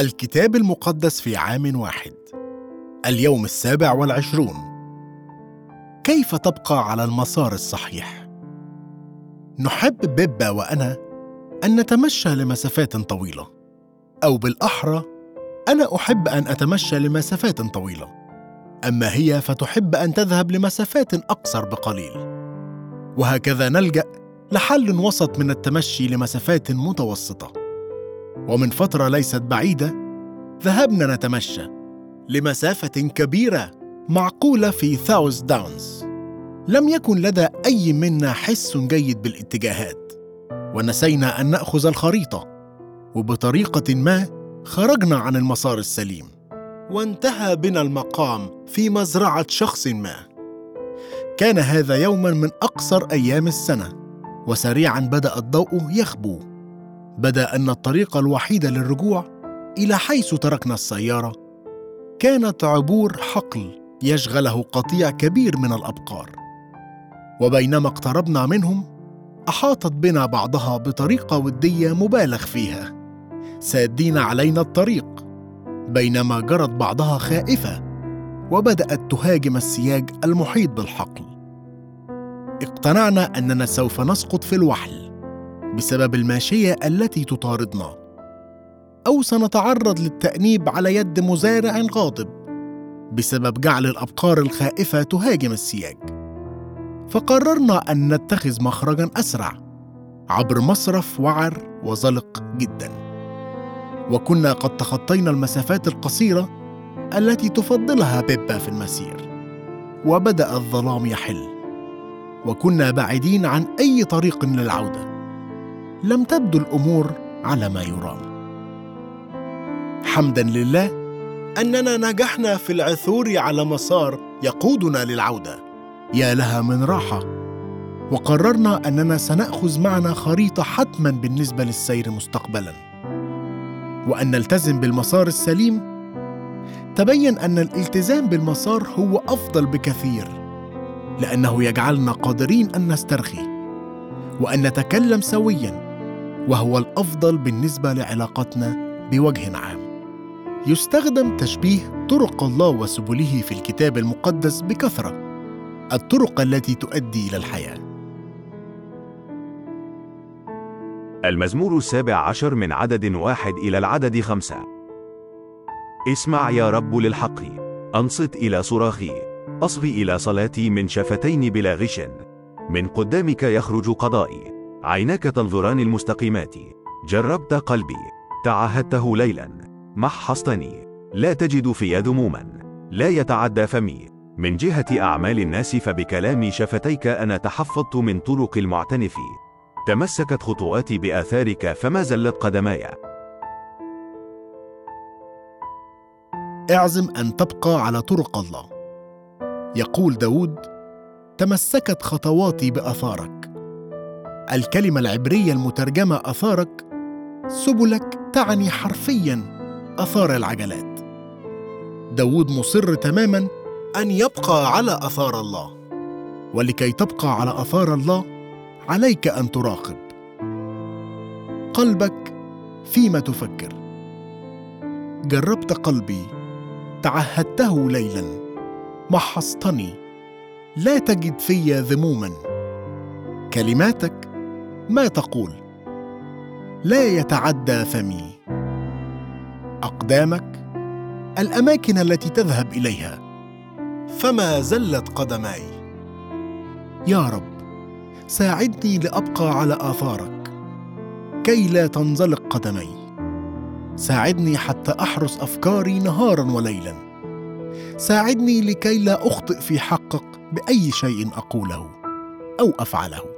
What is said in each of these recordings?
الكتاب المقدس في عام واحد. اليوم السابع والعشرون. كيف تبقى على المسار الصحيح؟ نحب بيبا وأنا أن نتمشى لمسافات طويلة. أو بالأحرى أنا أحب أن أتمشى لمسافات طويلة. أما هي فتحب أن تذهب لمسافات أقصر بقليل. وهكذا نلجأ لحل وسط من التمشي لمسافات متوسطة. ومن فترة ليست بعيدة ذهبنا نتمشى لمسافة كبيرة معقولة في ثاوز داونز لم يكن لدى أي منا حس جيد بالاتجاهات ونسينا أن نأخذ الخريطة وبطريقة ما خرجنا عن المسار السليم. وانتهى بنا المقام في مزرعة شخص ما. كان هذا يوما من أقصر أيام السنة وسريعا بدأ الضوء يخبو. بدأ أن الطريق الوحيد للرجوع إلى حيث تركنا السيارة. كانت عبور حقل يشغله قطيع كبير من الأبقار. وبينما اقتربنا منهم أحاطت بنا بعضها بطريقة ودية مبالغ فيها. سادين علينا الطريق بينما جرت بعضها خائفة وبدأت تهاجم السياج المحيط بالحقل. اقتنعنا أننا سوف نسقط في الوحل. بسبب الماشية التي تطاردنا. أو سنتعرض للتأنيب على يد مزارع غاضب بسبب جعل الأبقار الخائفة تهاجم السياج. فقررنا أن نتخذ مخرجا أسرع عبر مصرف وعر وزلق جدا. وكنا قد تخطينا المسافات القصيرة التي تفضلها بيبا في المسير. وبدأ الظلام يحل. وكنا بعيدين عن أي طريق للعودة. لم تبدو الأمور على ما يرام. حمدا لله أننا نجحنا في العثور على مسار يقودنا للعودة. يا لها من راحة. وقررنا أننا سنأخذ معنا خريطة حتما بالنسبة للسير مستقبلا. وأن نلتزم بالمسار السليم. تبين أن الالتزام بالمسار هو أفضل بكثير لأنه يجعلنا قادرين أن نسترخي. وأن نتكلم سويا. وهو الأفضل بالنسبة لعلاقتنا بوجه عام. يستخدم تشبيه طرق الله وسبله في الكتاب المقدس بكثرة الطرق التي تؤدي إلى الحياة. المزمور السابع عشر من عدد واحد إلى العدد خمسة. اسمع يا رب للحق. أنصت إلى صراخي. أصغي إلى صلاتي من شفتين بلا غش. من قدامك يخرج قضائي. عيناك تنظران المستقيمات. جربت قلبي. تعهدته ليلا. محصتني. لا تجد في ذموما لا يتعدى فمي. من جهة أعمال الناس فبكلام شفتيك أنا تحفظت من طرق المعتنف. تمسكت خطواتي بآثارك فما زلت قدماي. اعزم أن تبقى على طرق الله. يقول داود تمسكت خطواتي بآثارك. الكلمة العبرية المترجمة أثارك سبلك تعني حرفيا أثار العجلات. داود مصر تماما أن يبقى على أثار الله. ولكي تبقى على أثار الله عليك أن تراقب قلبك فيما تفكر. جربت قلبي تعهدته ليلا محصتني لا تجد في ذموما. كلماتك ما تقول؟ لا يتعدى فمي. أقدامك؟ الأماكن التي تذهب إليها. فما زلت قدماي. يا رب ساعدني لأبقى على آثارك. كي لا تنزلق قدمي. ساعدني حتى أحرس أفكاري نهارا وليلا. ساعدني لكي لا أخطئ في حقك بأي شيء أقوله أو أفعله.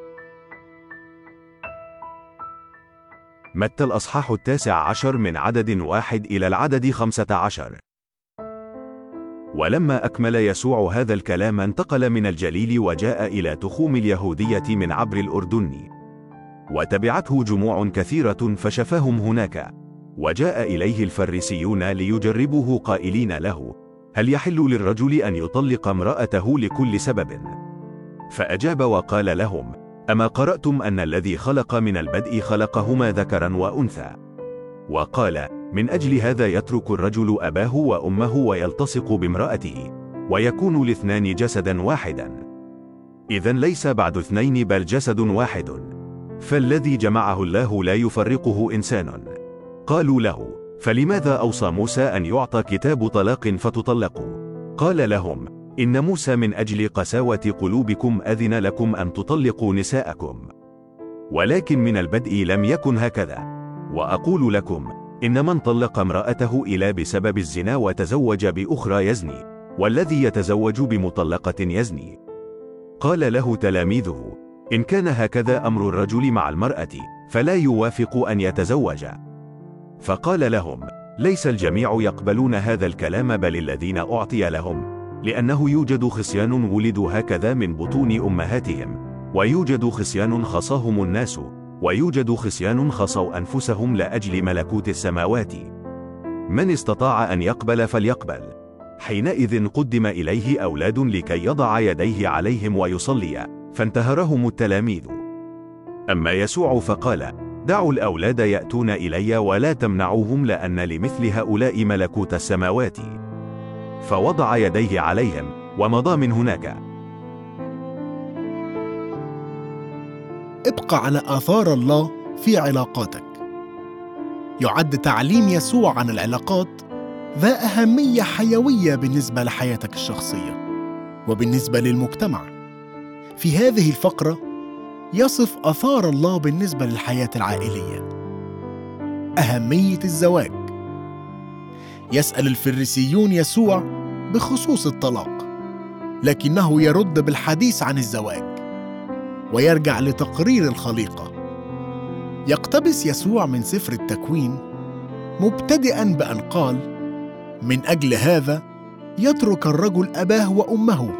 متى الأصحاح التاسع عشر من عدد واحد إلى العدد خمسة عشر. ولما أكمل يسوع هذا الكلام انتقل من الجليل وجاء إلى تخوم اليهودية من عبر الأردن. وتبعته جموع كثيرة فشفاهم هناك. وجاء إليه الفريسيون ليجربوه قائلين له هل يحل للرجل أن يطلق امرأته لكل سبب؟ فأجاب وقال لهم أما قرأتم أن الذي خلق من البدء خلقهما ذكرا وأنثى. وقال من أجل هذا يترك الرجل أباه وأمه ويلتصق بامرأته ويكون الاثنان جسدا واحدا. إذا ليس بعد اثنين بل جسد واحد. فالذي جمعه الله لا يفرقه إنسان. قالوا له فلماذا أوصى موسى أن يعطى كتاب طلاق فتطلقوا؟ قال لهم إن موسى من أجل قساوة قلوبكم أذن لكم أن تطلقوا نساءكم. ولكن من البدء لم يكن هكذا. وأقول لكم إن من طلق امرأته إلى بسبب الزنا وتزوج بأخرى يزني والذي يتزوج بمطلقة يزني. قال له تلاميذه إن كان هكذا أمر الرجل مع المرأة فلا يوافق أن يتزوج. فقال لهم ليس الجميع يقبلون هذا الكلام بل الذين أعطي لهم. لأنه يوجد خصيان ولدوا هكذا من بطون أمهاتهم ويوجد خصيان خصاهم الناس ويوجد خصيان خصوا أنفسهم لأجل ملكوت السماوات. من استطاع أن يقبل فليقبل. حينئذ قدم إليه أولاد لكي يضع يديه عليهم ويصلي فانتهرهم التلاميذ. أما يسوع فقال دعوا الأولاد يأتون إلي ولا تمنعوهم لأن لمثل هؤلاء ملكوت السماوات. فوضع يديه عليهم ومضى من هناك ابقى على آثار الله في علاقاتك. يعد تعليم يسوع عن العلاقات ذا أهمية حيوية بالنسبة لحياتك الشخصية وبالنسبة للمجتمع. في هذه الفقرة يصف آثار الله بالنسبة للحياة العائلية. أهمية الزواج. يسأل الفريسيون يسوع بخصوص الطلاق، لكنه يرد بالحديث عن الزواج. ويرجع لتقرير الخليقة يقتبس يسوع من سفر التكوين مبتدئا بأن قال من أجل هذا يترك الرجل أباه وأمه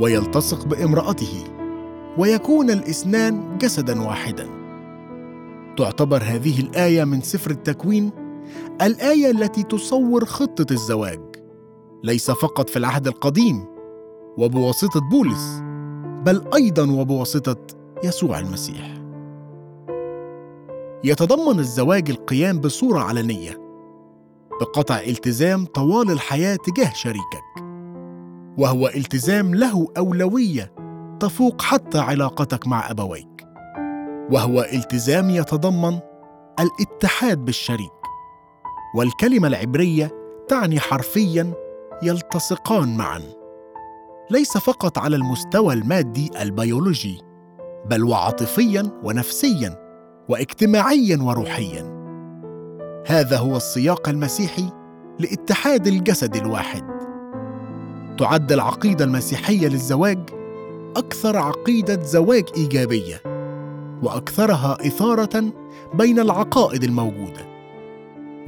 ويلتصق بامرأته ويكون الاثنان جسدا واحدا تعتبر هذه الآية من سفر التكوين الآية التي تصور خطة الزواج ليس فقط في العهد القديم وبواسطة بولس بل أيضا وبواسطة يسوع المسيح. يتضمن الزواج القيام بصورة علنية بقطع التزام طوال الحياة تجاه شريكك وهو التزام له أولوية تفوق حتى علاقتك مع أبويك وهو التزام يتضمن الاتحاد بالشريك. والكلمة العبرية تعني حرفيا يلتصقان معا. ليس فقط على المستوى المادي البيولوجي بل وعاطفيا ونفسيا واجتماعيا وروحيا. هذا هو السياق المسيحي لاتحاد الجسد الواحد. تعد العقيدة المسيحية للزواج أكثر عقيدة زواج إيجابية وأكثرها إثارة بين العقائد الموجودة.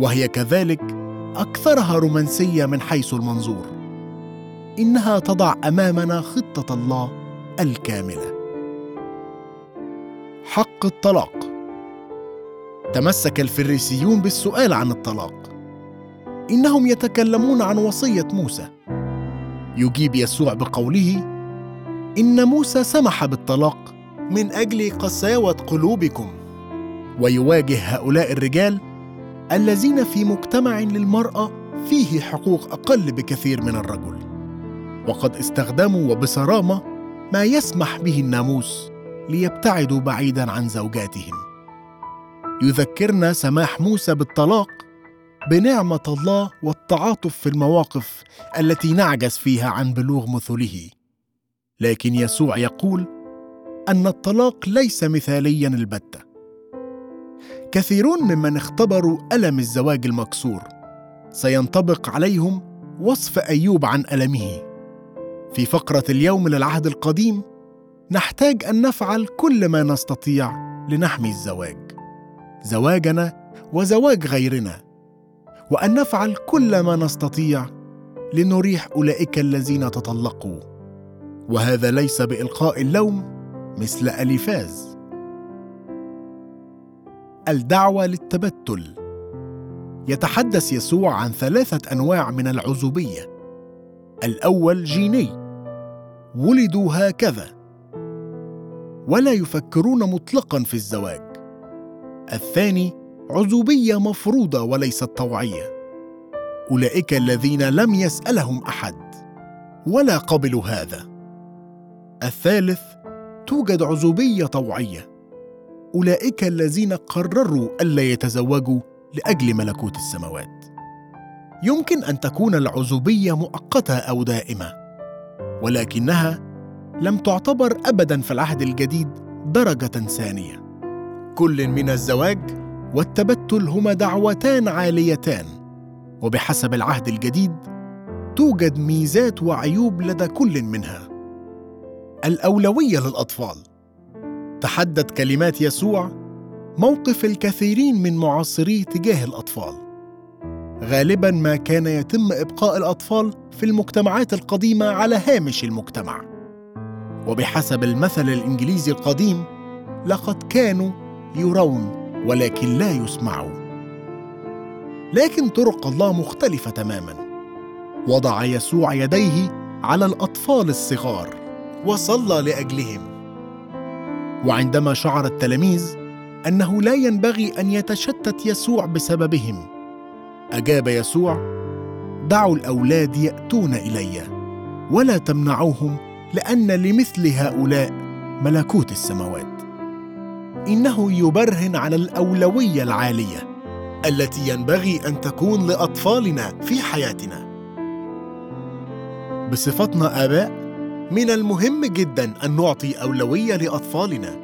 وهي كذلك أكثرها رومانسية من حيث المنظور. إنها تضع أمامنا خطة الله الكاملة. حق الطلاق. تمسك الفريسيون بالسؤال عن الطلاق. إنهم يتكلمون عن وصية موسى. يجيب يسوع بقوله إن موسى سمح بالطلاق من أجل قساوة قلوبكم. ويواجه هؤلاء الرجال الذين في مجتمع للمرأة فيه حقوق أقل بكثير من الرجل. وقد استخدموا وبصرامة ما يسمح به الناموس ليبتعدوا بعيدا عن زوجاتهم. يذكرنا سماح موسى بالطلاق بنعمة الله والتعاطف في المواقف التي نعجز فيها عن بلوغ مثله. لكن يسوع يقول أن الطلاق ليس مثاليا البتة. كثيرون ممن اختبروا ألم الزواج المكسور. سينطبق عليهم وصف أيوب عن ألمه. في فقرة اليوم للعهد القديم نحتاج أن نفعل كل ما نستطيع لنحمي الزواج. زواجنا وزواج غيرنا. وأن نفعل كل ما نستطيع لنريح أولئك الذين تطلقوا. وهذا ليس بإلقاء اللوم مثل أليفاز. الدعوة للتبتل. يتحدث يسوع عن ثلاثة أنواع من العزوبية. الأول جيني. ولدوا هكذا. ولا يفكرون مطلقا في الزواج. الثاني عزوبية مفروضة وليست طوعيه أولئك الذين لم يسألهم أحد. ولا قبلوا هذا. الثالث توجد عزوبية طوعيه أولئك الذين قرروا ألا يتزوجوا لأجل ملكوت السماوات. يمكن أن تكون العزوبية مؤقتة أو دائمة ولكنها لم تعتبر ابدا في العهد الجديد درجة ثانية. كل من الزواج والتبتل هما دعوتان عاليتان وبحسب العهد الجديد توجد ميزات وعيوب لدى كل منها. الأولوية للأطفال تحدد كلمات يسوع موقف الكثيرين من معاصريه تجاه الأطفال. غالبا ما كان يتم إبقاء الأطفال في المجتمعات القديمة على هامش المجتمع. وبحسب المثل الإنجليزي القديم لقد كانوا يرون ولكن لا يسمعوا لكن طرق الله مختلفة تماما. وضع يسوع يديه على الأطفال الصغار وصلى لأجلهم. وعندما شعر التلاميذ أنه لا ينبغي أن يتشتت يسوع بسببهم. أجاب يسوع دعوا الأولاد يأتون إلي ولا تمنعوهم لأن لمثل هؤلاء ملكوت السماوات. إنه يبرهن على الأولوية العالية التي ينبغي أن تكون لأطفالنا في حياتنا. بصفتنا آباء من المهم جدا أن نعطي أولوية لأطفالنا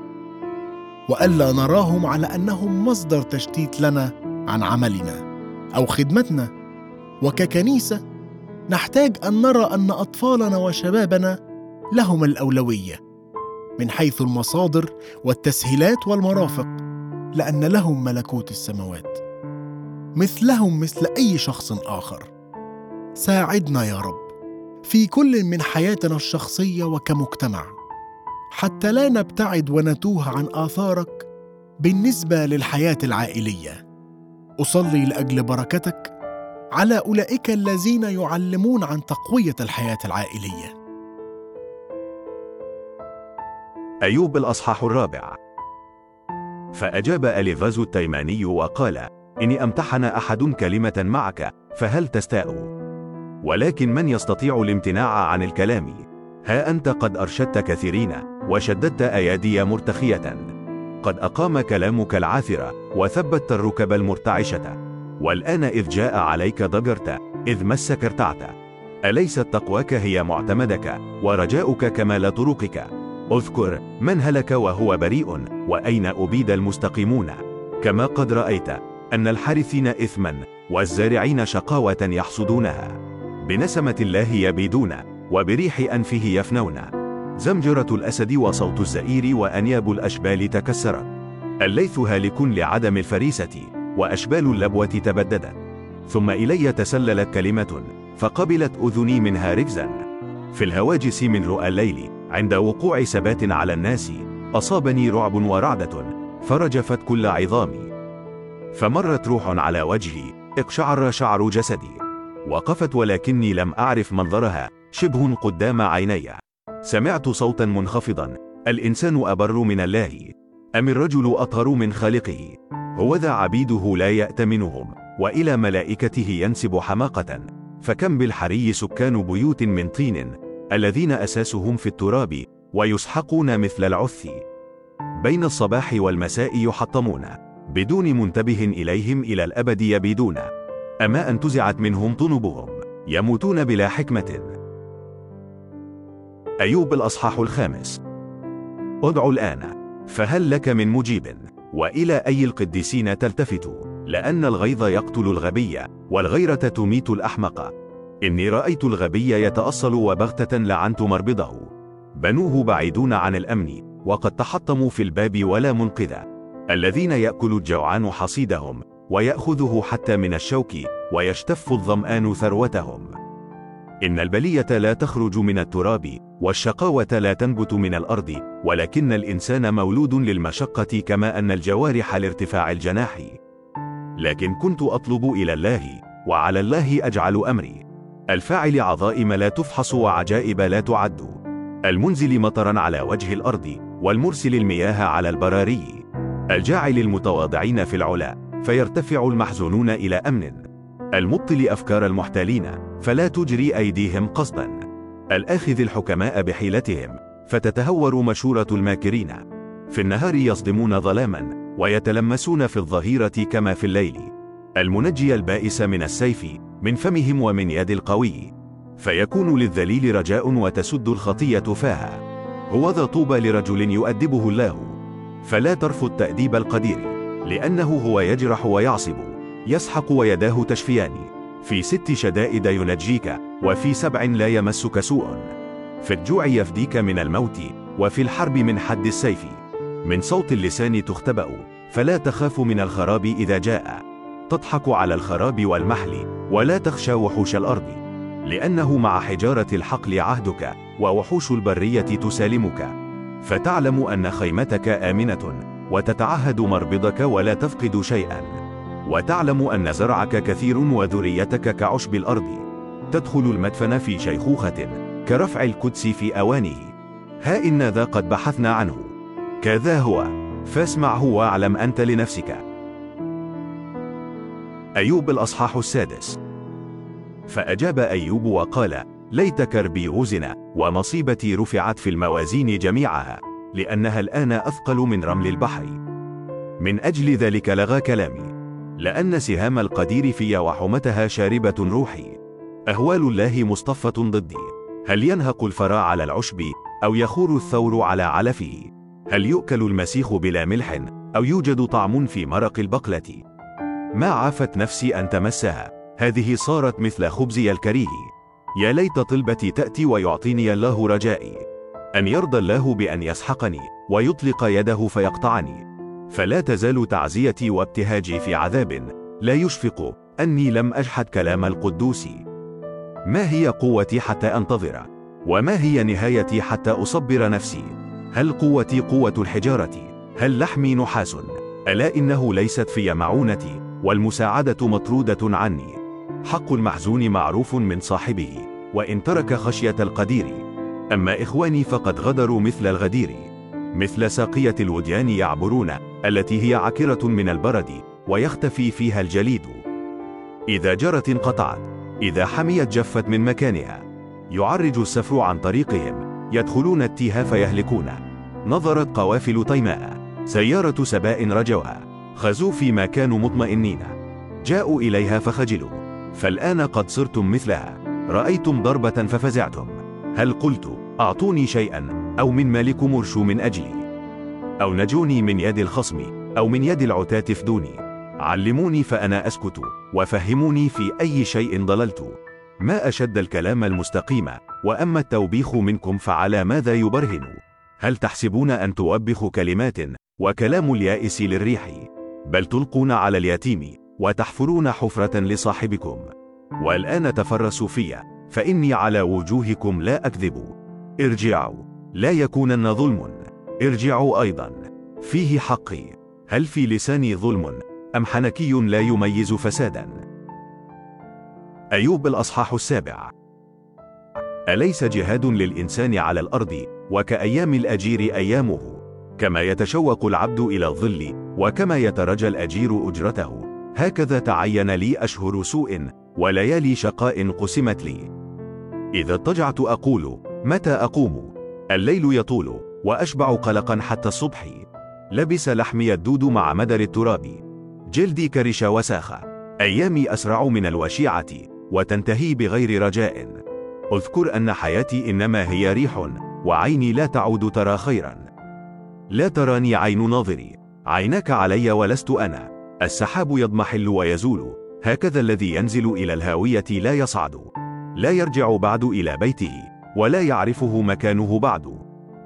وألا نراهم على أنهم مصدر تشتيت لنا عن عملنا أو خدمتنا. وككنيسة نحتاج أن نرى أن أطفالنا وشبابنا لهم الأولوية من حيث المصادر والتسهيلات والمرافق لأن لهم ملكوت السماوات. مثلهم مثل أي شخص آخر. ساعدنا يا رب. في كل من حياتنا الشخصية وكمجتمع. حتى لا نبتعد ونتوه عن آثارك بالنسبة للحياة العائلية. أصلي لأجل بركتك على أولئك الذين يعلمون عن تقوية الحياة العائلية. أيوب الأصحاح الرابع. فأجاب أليفاز التيماني وقال إني أمتحن أحد كلمة معك فهل تستاء؟ ولكن من يستطيع الامتناع عن الكلام؟ ها أنت قد أرشدت كثيرين وشددت أيادي مرتخية. قد أقام كلامك العاثرة وثبت الركب المرتعشة. والآن إذ جاء عليك ضجرت إذ مسك ارتعت. أليست تقواك هي معتمدك ورجاؤك كمال طرقك؟ أذكر من هلك وهو بريء وأين أبيد المستقيمون؟ كما قد رأيت أن الحارثين إثما والزارعين شقاوة يحصدونها. بنسمة الله يبيدون وبريح أنفه يفنون. زمجرة الأسد وصوت الزئير وأنياب الأشبال تكسرت. الليث هالك لعدم الفريسة وأشبال اللبوة تبددت. ثم إلي تسللت كلمة فقبلت أذني منها ركزا في الهواجس من رؤى الليل عند وقوع سبات على الناس أصابني رعب ورعدة فرجفت كل عظامي. فمرت روح على وجهي اقشعر شعر جسدي. وقفت ولكني لم أعرف منظرها. شبه قدام عيني سمعت صوتا منخفضا. الإنسان أبر من الله. أم الرجل أطهر من خالقه؟ هوذا عبيده لا يأتمنهم. وإلى ملائكته ينسب حماقة. فكم بالحري سكان بيوت من طين. الذين أساسهم في التراب. ويسحقون مثل العث. بين الصباح والمساء يحطمون. بدون منتبه إليهم إلى الأبد يبيدون. أما انتزعت منهم طنبهم يموتون بلا حكمة. أيوب الأصحاح الخامس. ادع الآن فهل لك من مجيب؟ وإلى أي القديسين تلتفت؟ لأن الغيظ يقتل الغبي والغيرة تميت الأحمق. إني رأيت الغبي يتأصل وبغتة لعنت مربضه. بنوه بعيدون عن الأمن وقد تحطموا في الباب ولا منقذ الذين يأكل الجوعان حصيدهم ويأخذه حتى من الشوك ويشتف الظمآن ثروتهم. إن البلية لا تخرج من التراب والشقاوة لا تنبت من الأرض ولكن الإنسان مولود للمشقة كما أن الجوارح لارتفاع الجناح. لكن كنت أطلب إلى الله وعلى الله أجعل أمري. الفاعل عظائم لا تفحص وعجائب لا تعد. المنزل مطرا على وجه الأرض والمرسل المياه على البراري. الجاعل المتواضعين في العلا. فيرتفع المحزونون إلى أمن. المبطل أفكار المحتالين فلا تجري أيديهم قصدا. الآخذ الحكماء بحيلتهم فتتهور مشورة الماكرين. في النهار يصدمون ظلاما ويتلمسون في الظهيرة كما في الليل. المنجي البائس من السيف من فمهم ومن يد القوي. فيكون للذليل رجاء وتسد الخطية فاها. هو ذا طوبى لرجل يؤدبه الله. فلا ترفض تأديب القدير. لأنه هو يجرح ويعصب يسحق ويداه تشفيان. في ست شدائد ينجيك وفي سبع لا يمسك سوء. في الجوع يفديك من الموت وفي الحرب من حد السيف. من صوت اللسان تختبأ فلا تخاف من الخراب إذا جاء. تضحك على الخراب والمحل ولا تخشى وحوش الأرض. لأنه مع حجارة الحقل عهدك ووحوش البرية تسالمك. فتعلم أن خيمتك آمنة. وتتعهد مربضك ولا تفقد شيئا. وتعلم أن زرعك كثير وذريتك كعشب الأرض. تدخل المدفن في شيخوخة كرفع القدس في أوانه. ها إن ذا قد بحثنا عنه. كذا هو. فاسمعه واعلم أنت لنفسك. أيوب الأصحاح السادس. فأجاب أيوب وقال ليت كربي وزن ومصيبتي رفعت في الموازين جميعها. لأنها الآن أثقل من رمل البحر. من أجل ذلك لغى كلامي. لأن سهام القدير في وحمتها شاربة روحي. أهوال الله مصطفة ضدي. هل ينهق الفرا على العشب؟ أو يخور الثور على علفه؟ هل يؤكل المسيخ بلا ملح؟ أو يوجد طعم في مرق البقلة؟ ما عافت نفسي أن تمسها. هذه صارت مثل خبزي الكريه. يا ليت طلبتي تأتي ويعطيني الله رجائي. أن يرضى الله بأن يسحقني ويطلق يده فيقطعني. فلا تزال تعزيتي وابتهاجي في عذاب لا يشفق أني لم أجحد كلام القدوس. ما هي قوتي حتى أنتظر؟ وما هي نهايتي حتى أصبر نفسي؟ هل قوتي قوة الحجارة؟ هل لحمي نحاس؟ ألا إنه ليست في معونتي والمساعدة مطرودة عني. حق المحزون معروف من صاحبه وإن ترك خشية القدير أما إخواني فقد غدروا مثل الغدير مثل ساقية الوديان يعبرون التي هي عكرة من البرد ويختفي فيها الجليد. إذا جرت انقطعت إذا حميت جفت من مكانها. يعرج السفر عن طريقهم يدخلون التيه فيهلكون. نظرت قوافل طيماء سيارة سباء رجوها. خزوا فيما كانوا مطمئنين. جاءوا إليها فخجلوا. فالآن قد صرتم مثلها. رأيتم ضربة ففزعتم. هل قلت أعطوني شيئا أو من مالكم ارشوا من أجلي؟ أو نجوني من يد الخصم أو من يد العتاة فدوني؟ علموني فأنا أسكت وفهموني في أي شيء ضللت. ما أشد الكلام المستقيم وأما التوبيخ منكم فعلى ماذا يبرهن؟ هل تحسبون أن توبخوا كلمات وكلام اليائس للريح؟ بل تلقون على اليتيم وتحفرون حفرة لصاحبكم. والآن تفرسوا في فإني على وجوهكم لا أكذب. ارجعوا. لا يكونن ظلم. ارجعوا أيضا. فيه حقي. هل في لساني ظلم؟ أم حنكي لا يميز فسادا؟ أيوب الأصحاح السابع. أليس جهاد للإنسان على الأرض؟ وكأيام الأجير أيامه؟ كما يتشوق العبد إلى الظل وكما يترجى الأجير أجرته. هكذا تعين لي أشهر سوء وليالي شقاء قسمت لي. إذا اضطجعت أقول متى أقوم؟ الليل يطول وأشبع قلقا حتى الصبح. لبس لحمي الدود مع مدر التراب. جلدي كرش وساخ أيامي أسرع من الوشيعة وتنتهي بغير رجاء. أذكر أن حياتي إنما هي ريح وعيني لا تعود ترى خيرا. لا تراني عين ناظري. عيناك علي ولست أنا. السحاب يضمحل ويزول. هكذا الذي ينزل إلى الهاوية لا يصعد. لا يرجع بعد إلى بيته ولا يعرفه مكانه بعد.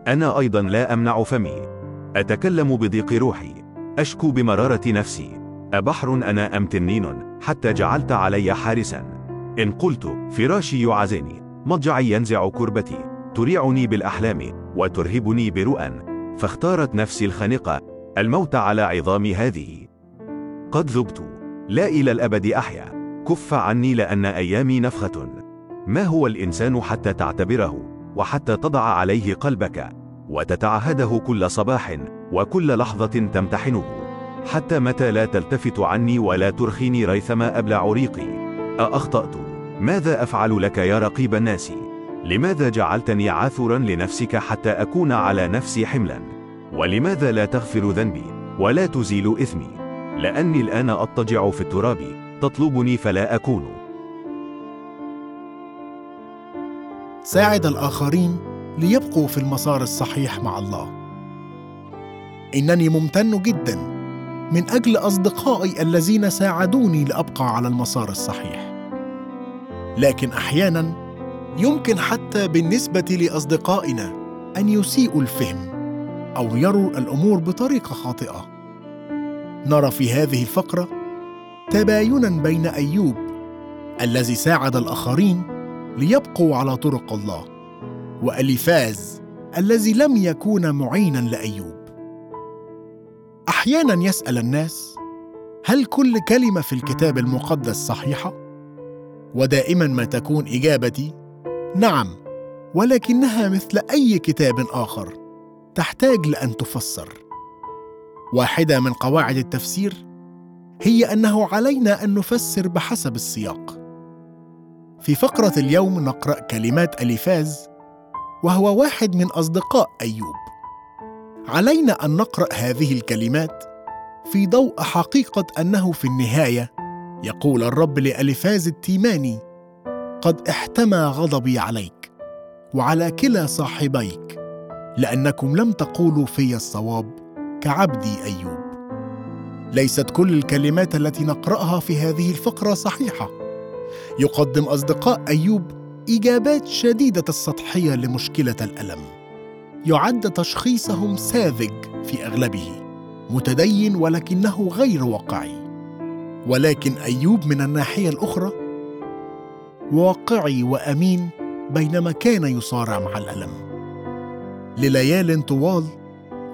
أنا أيضا لا أمنع فمي. أتكلم بضيق روحي. أشكو بمرارة نفسي. أبحر أنا أم تنين حتى جعلت علي حارسا. إن قلت فراشي يعزني مضجعي ينزع كربتي. تريعني بالأحلام وترهبني برؤى فاختارت نفسي الخنقة الموت على عظام هذه. قد ذبت. لا إلى الأبد أحيا. كف عني لأن أيامي نفخة. ما هو الإنسان حتى تعتبره وحتى تضع عليه قلبك وتتعهده كل صباح وكل لحظة تمتحنه. حتى متى لا تلتفت عني ولا ترخيني ريثما أبلع ريقي. أأخطأت. ماذا أفعل لك يا رقيب الناس؟ لماذا جعلتني عاثرا لنفسك حتى أكون على نفسي حملا؟ ولماذا لا تغفر ذنبي ولا تزيل إثمي؟ لأني الآن أضطجع في التراب تطلبني فلا أكون. ساعد الآخرين ليبقوا في المسار الصحيح مع الله. إنني ممتن جدا من أجل أصدقائي الذين ساعدوني لأبقى على المسار الصحيح. لكن أحيانا يمكن حتى بالنسبة لأصدقائنا أن يسيئوا الفهم أو يروا الأمور بطريقة خاطئة. نرى في هذه الفقرة تباينا بين أيوب الذي ساعد الآخرين ليبقوا على طرق الله. وأليفاز الذي لم يكون معينا لأيوب. أحيانا يسأل الناس هل كل كلمة في الكتاب المقدس صحيحة؟ ودائما ما تكون إجابتي نعم ولكنها مثل أي كتاب آخر تحتاج لأن تفسر. واحدة من قواعد التفسير هي أنه علينا أن نفسر بحسب السياق. في فقرة اليوم نقرأ كلمات أليفاز وهو واحد من أصدقاء أيوب. علينا أن نقرأ هذه الكلمات في ضوء حقيقة أنه في النهاية يقول الرب لالفاز التيماني قد احتمى غضبي عليك وعلى كلا صاحبيك لأنكم لم تقولوا في الصواب كعبدي أيوب. ليست كل الكلمات التي نقرأها في هذه الفقرة صحيحة. يقدم أصدقاء أيوب إجابات شديدة السطحية لمشكلة الألم. يعد تشخيصهم ساذج في أغلبه متدين ولكنه غير واقعي. ولكن أيوب من الناحية الأخرى واقعي وأمين بينما كان يصارع مع الألم. لليال طوال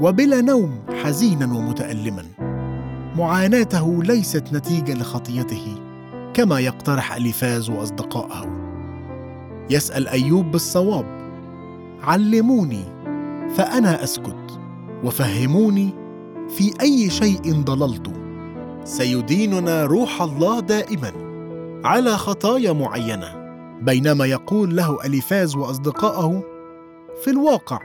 وبلا نوم حزينا ومتالما. معاناته ليست نتيجة لخطيته. كما يقترح أليفاز واصدقائه يسأل أيوب بالصواب علموني فأنا أسكت وفهموني في أي شيء ضللت. سيديننا روح الله دائما على خطايا معينة. بينما يقول له أليفاز واصدقائه في الواقع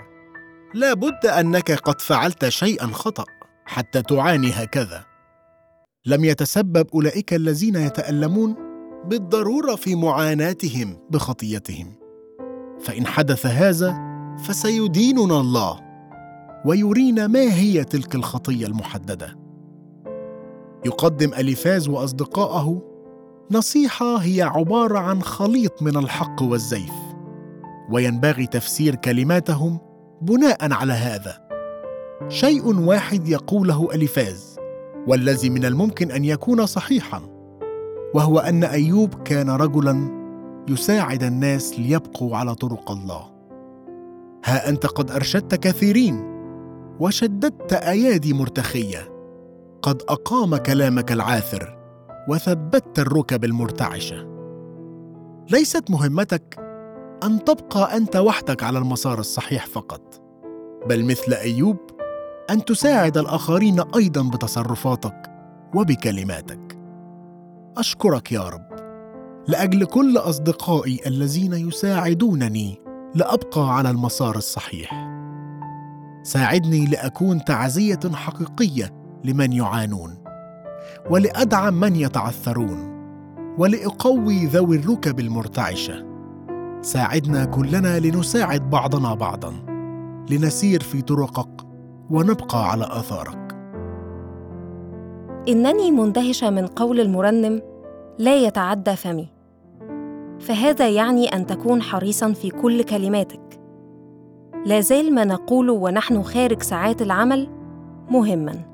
لا بد أنك قد فعلت شيئا خطأ حتى تعاني هكذا. لم يتسبب أولئك الذين يتألمون بالضرورة في معاناتهم بخطيتهم. فإن حدث هذا فسيديننا الله ويرينا ما هي تلك الخطية المحددة. يقدم أليفاز واصدقائه نصيحة هي عبارة عن خليط من الحق والزيف وينبغي تفسير كلماتهم بناء على هذا. شيء واحد يقوله أليفاز والذي من الممكن أن يكون صحيحا وهو أن أيوب كان رجلا يساعد الناس ليبقوا على طرق الله. ها أنت قد أرشدت كثيرين وشددت أيادي مرتخية. قد أقام كلامك العاثر وثبت الركب المرتعشة. ليست مهمتك أن تبقى أنت وحدك على المسار الصحيح فقط بل مثل أيوب أن تساعد الآخرين أيضا بتصرفاتك وبكلماتك. أشكرك يا رب. لأجل كل أصدقائي الذين يساعدونني لأبقى على المسار الصحيح. ساعدني لأكون تعزية حقيقية لمن يعانون ولأدعم من يتعثرون ولأقوي ذوي الركب المرتعشة. ساعدنا كلنا لنساعد بعضنا بعضا لنسير في طرقك ونبقى على آثارك. إنني مندهشة من قول المرنم لا يتعدى فمي. فهذا يعني أن تكون حريصا في كل كلماتك. لا زال ما نقوله ونحن خارج ساعات العمل مهما.